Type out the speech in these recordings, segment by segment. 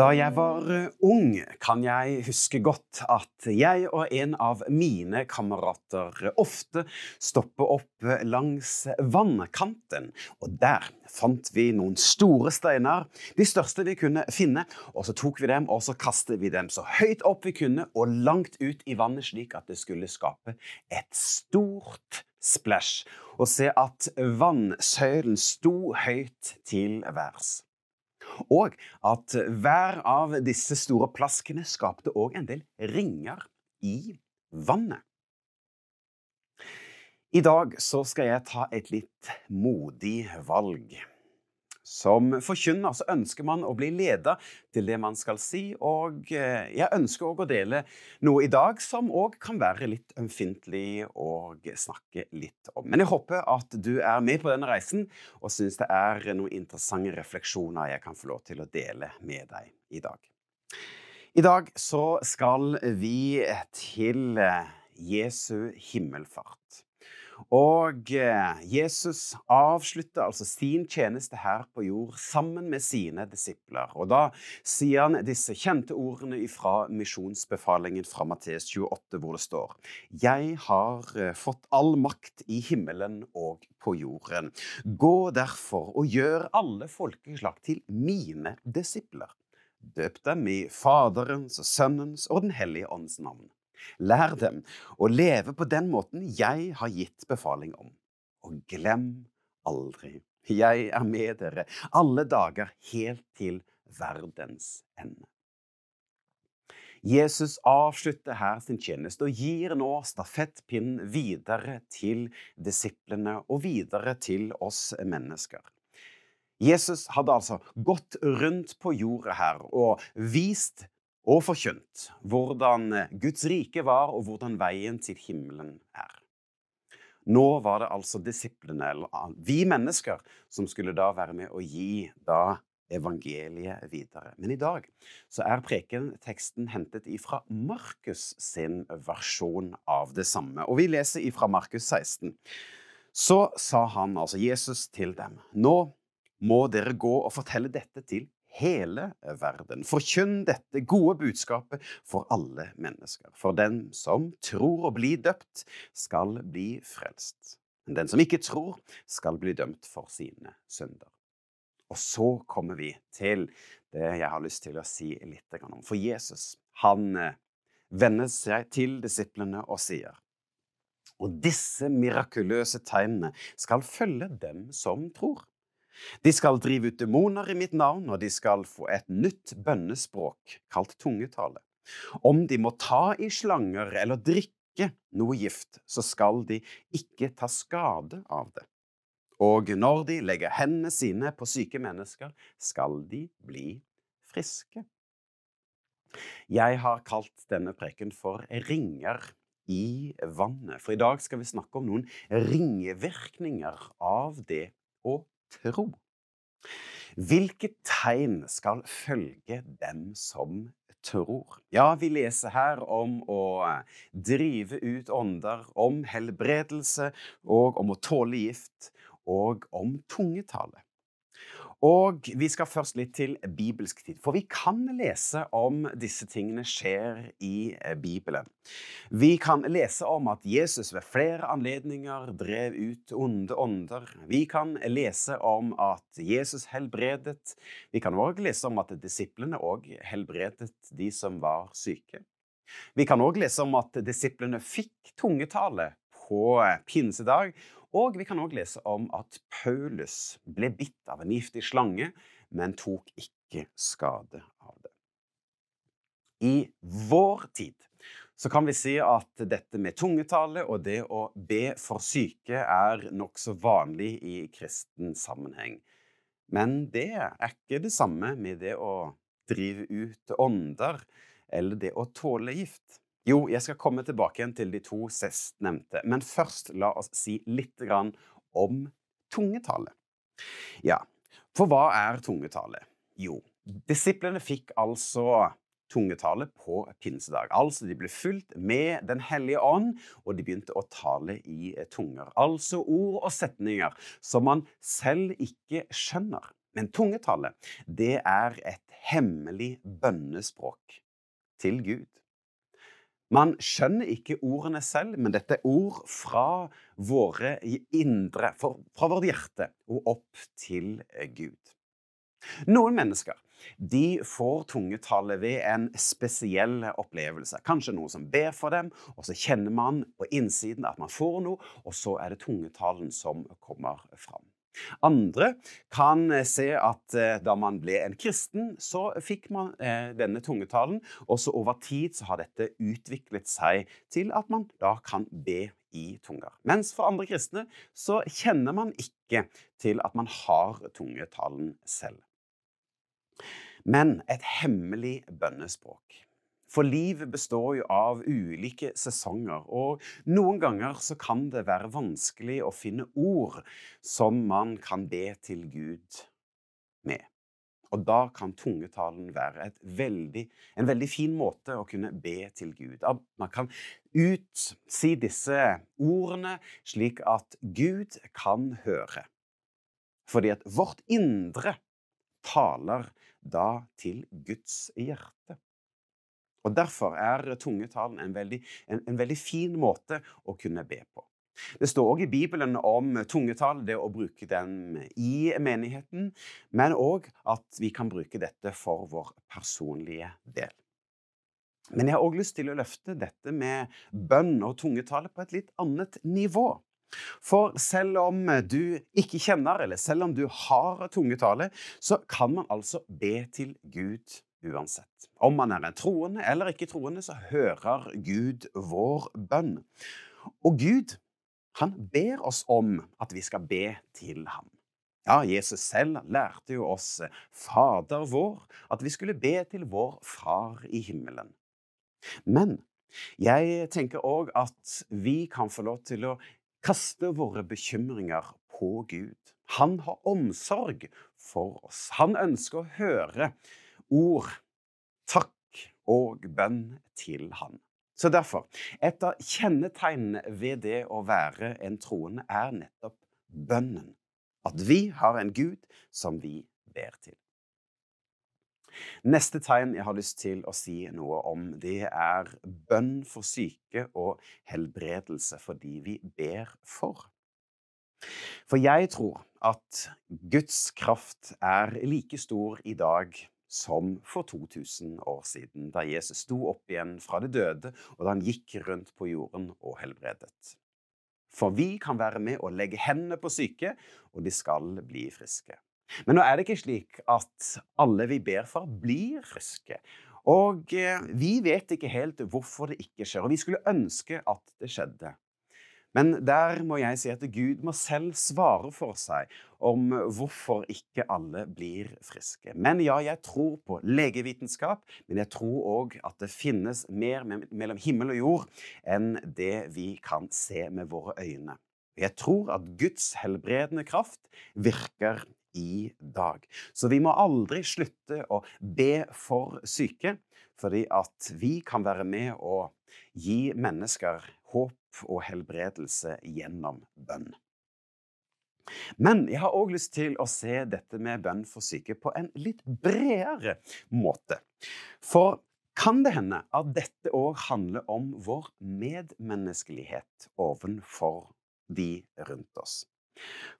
Da jeg var eh, ung, kan jeg huske godt at jeg og en av mine kamerater ofte stoppet opp langs vannkanten. Og der fant vi noen store steiner, de største vi kunne finne. Og så tok vi dem og så kastet vi dem så høyt opp vi kunne og langt ut i vannet, slik at det skulle skape et stort splash. Og se at vannsøylen sto høyt til værs. Og at hver av disse store plaskene skapte òg en del ringer i vannet. I dag så skal jeg ta et litt modig valg. Som forkynner så ønsker man å bli leder til det man skal si, og eh, jeg ønsker òg å dele noe i dag som òg kan være litt ømfintlig å snakke litt om. Men jeg håper at du er med på denne reisen og syns det er noen interessante refleksjoner jeg kan få lov til å dele med deg i dag. I dag så skal vi til eh, Jesu himmelfart. Og eh, Jesus avslutter altså sin tjeneste her på jord sammen med sine disipler. Og da sier han disse kjente ordene fra misjonsbefalingen fra Matteus 28, hvor det står Jeg har eh, fått all makt i himmelen og på jorden. Gå derfor og gjør alle folkeslag til mine disipler. Døp dem i Faderens og Sønnens og Den hellige ånds navn Lær dem å leve på den måten jeg har gitt befaling om. Og glem aldri, jeg er med dere alle dager helt til verdens ende. Jesus avslutter her sin tjeneste og gir nå stafettpinnen videre til disiplene og videre til oss mennesker. Jesus hadde altså gått rundt på jorda her og vist og forkynt hvordan eh, Guds rike var, og hvordan veien til himmelen er. Nå var det altså disiplene, eller vi mennesker, som skulle da være med å gi da evangeliet videre. Men i dag så er prekenteksten hentet ifra Markus sin versjon av det samme. Og vi leser ifra Markus 16. Så sa han, altså Jesus, til dem, nå må dere gå og fortelle dette til hele verden. Forkynn dette gode budskapet for alle mennesker. For den som tror å bli døpt, skal bli frelst. Men den som ikke tror, skal bli dømt for sine synder. Og så kommer vi til det jeg har lyst til å si litt om. For Jesus, han eh, vender seg til disiplene og sier og disse mirakuløse tegnene skal følge dem som tror. De skal drive ut demoner i mitt navn, og de skal få et nytt bønnespråk kalt tungetale. Om de må ta i slanger eller drikke noe gift, så skal de ikke ta skade av det. Og når de legger hendene sine på syke mennesker, skal de bli friske. Jeg har kalt denne preken for ringer i vannet, for i dag skal vi snakke om noen ringevirkninger av det å tro. Hvilke tegn skal følge dem som tror? Ja, vi leser her om å drive ut ånder, om helbredelse og om å tåle gift, og om tungetale. Og vi skal først litt til bibelsk tid, for vi kan lese om disse tingene skjer i eh, Bibelen. Vi kan lese om at Jesus ved flere anledninger drev ut onde ånder. Vi kan lese om at Jesus helbredet. Vi kan òg lese om at disiplene òg helbredet de som var syke. Vi kan òg lese om at disiplene fikk tungetale på pinsedag, og vi kan òg lese om at Paulus ble bitt av en giftig slange, men tok ikke skade av det. I vår tid så kan vi si at dette med tungetale og det å be for syke er nokså vanlig i kristen sammenheng. Men det er ikke det samme med det å drive ut ånder eller det å tåle gift. Jo, jeg skal komme tilbake igjen til de to sistnevnte, men først la oss si litt om tungetale. Ja, for hva er tungetale? Jo, disiplene fikk altså tungetale på pinsedag. Altså, de ble fulgt med Den hellige ånd, og de begynte å tale i tunger. Altså ord og setninger som man selv ikke skjønner. Men tungetale, det er et hemmelig bønnespråk til Gud. Man skjønner ikke ordene selv, men dette er ord fra våre indre, fra vårt hjerte og opp til Gud. Noen mennesker de får tungetale ved en spesiell opplevelse. Kanskje noen som ber for dem, og så kjenner man på innsiden at man får noe, og så er det tungetalen som kommer fram. Andre kan eh, se at eh, da man ble en kristen, så fikk man eh, denne tungetalen, og så over tid så har dette utviklet seg til at man da kan be i tunger. Mens for andre kristne så kjenner man ikke til at man har tungetalen selv. Men et hemmelig bønnespråk. For livet består jo av ulike sesonger, og noen ganger så kan det være vanskelig å finne ord som man kan be til Gud med. Og da kan tungetalen være veldig, en veldig fin måte å kunne be til Gud. Man kan utsi disse ordene slik at Gud kan høre. Fordi at vårt indre taler da til Guds hjerte. Og Derfor er tungetalen en veldig, en, en veldig fin måte å kunne be på. Det står òg i Bibelen om tungetall, det å bruke den i menigheten, men òg at vi kan bruke dette for vår personlige del. Men jeg har òg lyst til å løfte dette med bønn og tungetale på et litt annet nivå. For selv om du ikke kjenner, eller selv om du har tungetale, så kan man altså be til Gud uansett. Om man er en troende eller ikke troende, så hører Gud vår bønn. Og Gud, han ber oss om at vi skal be til ham. Ja, Jesus selv lærte jo oss Fader vår, at vi skulle be til vår Far i himmelen. Men jeg tenker òg at vi kan få lov til å kaste våre bekymringer på Gud. Han har omsorg for oss. Han ønsker å høre ord, takk og bønn til han. Så derfor, et av kjennetegnene ved det å være en troende er nettopp bønnen. At vi har en Gud som vi ber til. Neste tegn jeg har lyst til å si noe om, det er bønn for syke og helbredelse for de vi ber for. For jeg tror at Guds kraft er like stor i dag som for 2000 år siden, da Jesus sto opp igjen fra det døde, og da han gikk rundt på jorden og helbredet. For vi kan være med og legge hendene på syke, og de skal bli friske. Men nå er det ikke slik at alle vi ber for, blir friske. Og eh, vi vet ikke helt hvorfor det ikke skjer, og vi skulle ønske at det skjedde. Men der må jeg si at Gud må selv svare for seg om hvorfor ikke alle blir friske. Men ja, jeg tror på legevitenskap, men jeg tror òg at det finnes mer mellom himmel og jord enn det vi kan se med våre øyne. Jeg tror at Guds helbredende kraft virker i dag. Så vi må aldri slutte å be for syke, fordi at vi kan være med å gi mennesker håp og helbredelse gjennom bønn. Men jeg har òg lyst til å se dette med bønn for syke på en litt bredere måte. For kan det hende at dette òg handler om vår medmenneskelighet ovenfor de rundt oss?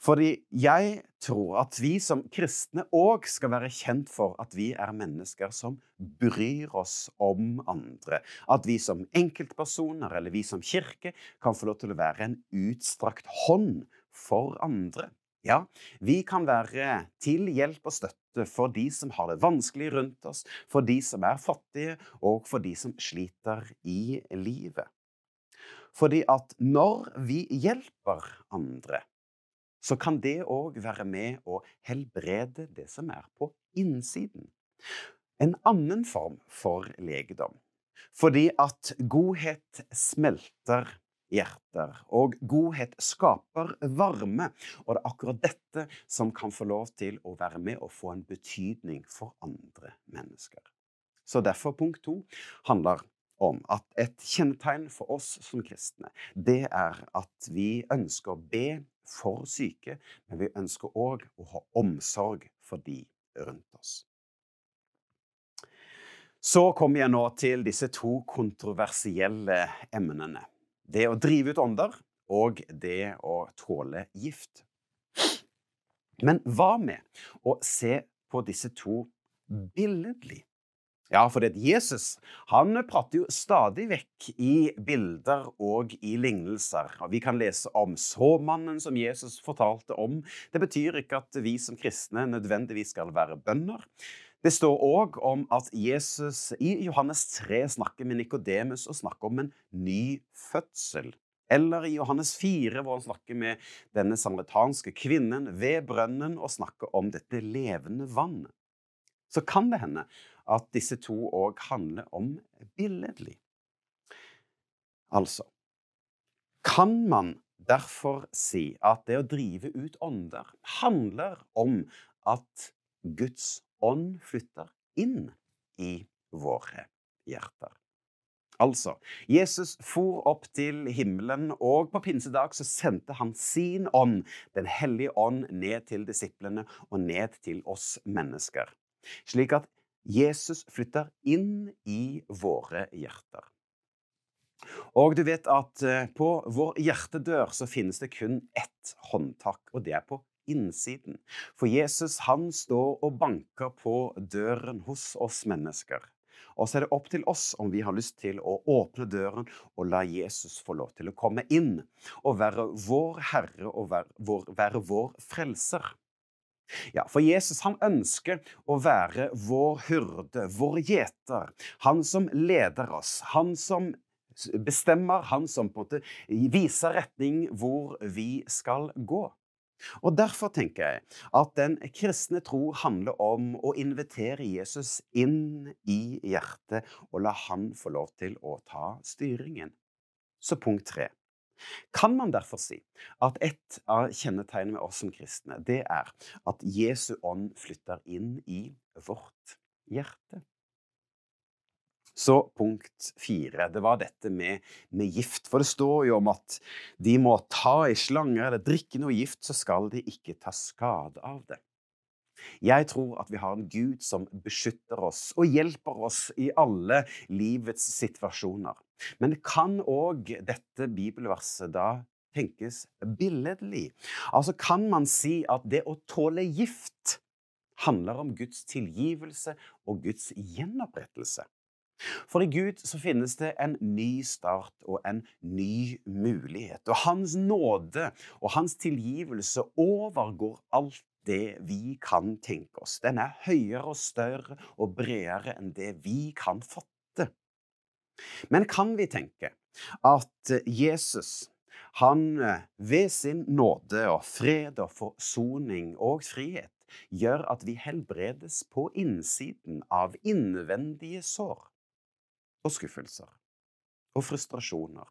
Fordi jeg tror at vi som kristne òg skal være kjent for at vi er mennesker som bryr oss om andre. At vi som enkeltpersoner eller vi som kirke kan få lov til å være en utstrakt hånd for andre. Ja, vi kan være til hjelp og støtte for de som har det vanskelig rundt oss, for de som er fattige, og for de som sliter i livet. Fordi at når vi hjelper andre, så kan det òg være med å helbrede det som er på innsiden. En annen form for legedom. Fordi at godhet smelter hjerter, og godhet skaper varme. Og det er akkurat dette som kan få lov til å være med og få en betydning for andre mennesker. Så derfor punkt to handler om at et kjennetegn for oss som kristne, det er at vi ønsker å be for syke, men vi ønsker òg å ha omsorg for de rundt oss. Så kommer jeg nå til disse to kontroversielle emnene. Det å drive ut ånder og det å tåle gift. Men hva med å se på disse to billedlig? Ja, for det Jesus han prater jo stadig vekk i bilder og i lignelser. Vi kan lese om såmannen som Jesus fortalte om. Det betyr ikke at vi som kristne nødvendigvis skal være bønder. Det står òg om at Jesus i Johannes 3 snakker med Nikodemus og snakker om en ny fødsel. Eller i Johannes 4, hvor han snakker med denne samaritanske kvinnen ved brønnen og snakker om dette levende vannet. Så kan det hende at disse to òg handler om billedlig. Altså Kan man derfor si at det å drive ut ånder handler om at Guds ånd flytter inn i våre hjerter? Altså, Jesus for opp til himmelen, og på pinsedag så sendte han sin ånd, Den hellige ånd, ned til disiplene og ned til oss mennesker. Slik at Jesus flytter inn i våre hjerter. Og du vet at eh, på vår hjertedør så finnes det kun ett håndtak, og det er på innsiden. For Jesus han står og banker på døren hos oss mennesker. Og så er det opp til oss om vi har lyst til å åpne døren og la Jesus få lov til å komme inn og være vår Herre og være vår, være vår frelser. Ja, for Jesus han ønsker å være vår hyrde, vår gjeter. Han som leder oss, han som bestemmer, han som på en måte viser retning hvor vi skal gå. Og Derfor tenker jeg at den kristne tro handler om å invitere Jesus inn i hjertet og la han få lov til å ta styringen. Så punkt tre. Kan man derfor si at et av kjennetegnene med oss som kristne, det er at Jesu ånd flytter inn i vårt hjerte? Så punkt fire, det var dette med, med, gift. For det står jo om at de må ta i slanger eller drikke noe gift, så skal de ikke ta skade av det. Jeg tror at vi har en Gud som beskytter oss og hjelper oss i alle livets situasjoner. Men kan òg dette bibelverset da tenkes billedlig? Altså kan man si at det å tåle gift handler om Guds tilgivelse og Guds gjenopprettelse? For i Gud så finnes det en ny start og en ny mulighet. Og Hans nåde og Hans tilgivelse overgår alt det vi kan tenke oss. Den er høyere og større og bredere enn det vi kan fatte. Men kan vi tenke at Jesus han ved sin nåde og fred og forsoning og frihet gjør at vi helbredes på innsiden av innvendige sår og skuffelser og frustrasjoner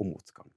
og motgang?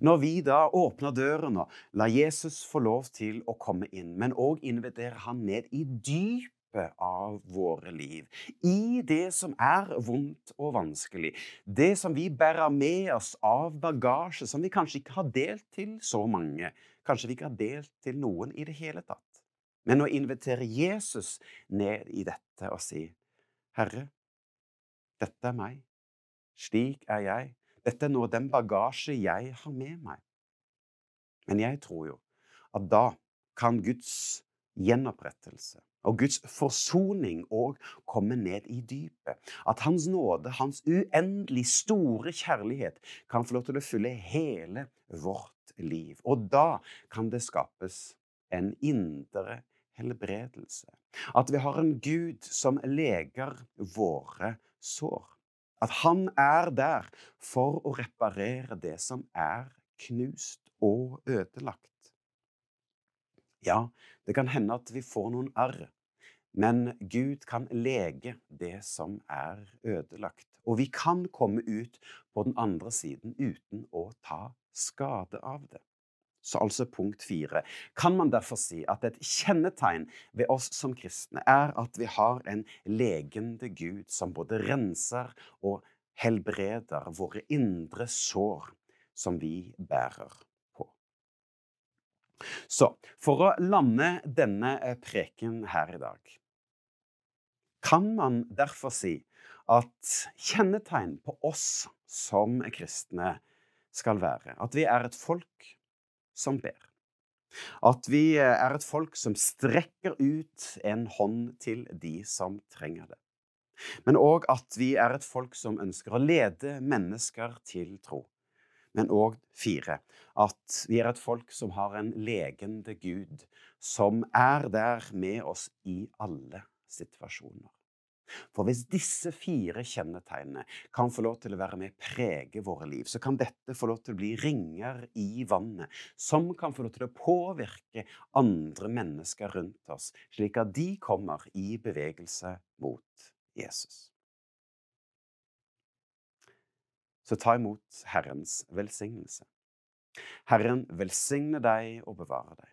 Når vi da åpner døren og lar Jesus få lov til å komme inn, men òg inviterer han ned i dypet av våre liv, i det som er vondt og vanskelig, det som vi bærer med oss av bagasje som vi kanskje ikke har delt til så mange, kanskje vi ikke har delt til noen i det hele tatt. Men å invitere Jesus ned i dette og si, Herre, dette er meg, slik er jeg, dette er noe av den bagasje jeg har med meg. Men jeg tror jo at da kan Guds gjenopprettelse og Guds forsoning òg komme ned i dypet. At Hans nåde, Hans uendelig store kjærlighet, kan få lov til å fylle hele vårt liv. Og da kan det skapes en indre helbredelse. At vi har en Gud som leger våre sår. At han er der for å reparere det som er knust og ødelagt. Ja, det kan hende at vi får noen arr, men Gud kan lege det som er ødelagt. Og vi kan komme ut på den andre siden uten å ta skade av det. Så altså punkt fire. Kan man derfor si at et kjennetegn ved oss som kristne er at vi har en legende Gud som både renser og helbreder våre indre sår som vi bærer på. Så for å lande denne eh, preken her i dag, kan man derfor si at kjennetegn på oss som kristne skal være at vi er et folk som ber. At vi eh, er et folk som strekker ut en hånd til de som trenger det. Men òg at vi er et folk som ønsker å lede mennesker til tro. Men òg fire at vi er et folk som har en legende Gud, som er der med oss i alle situasjoner. For hvis disse fire kjennetegnene kan få lov til å være med og prege våre liv, så kan dette få lov til å bli ringer i vannet som kan få lov til å påvirke andre mennesker rundt oss, slik at de kommer i bevegelse mot Jesus. Så ta imot Herrens velsignelse. Herren velsigne deg og bevare deg.